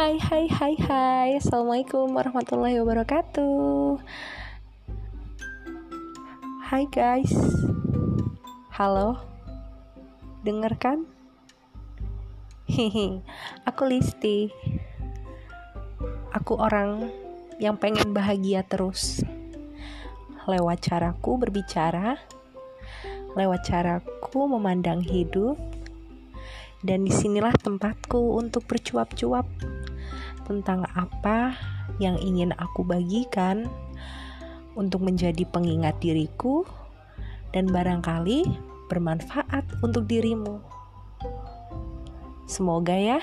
Hai hai hai hai. Assalamualaikum warahmatullahi wabarakatuh. Hai guys. Halo. Dengar kan? Hihi. Aku Listi. Aku orang yang pengen bahagia terus. Lewat caraku berbicara Lewat caraku memandang hidup dan di sinilah tempatku untuk bercuap-cuap tentang apa yang ingin aku bagikan untuk menjadi pengingat diriku dan barangkali bermanfaat untuk dirimu. Semoga ya.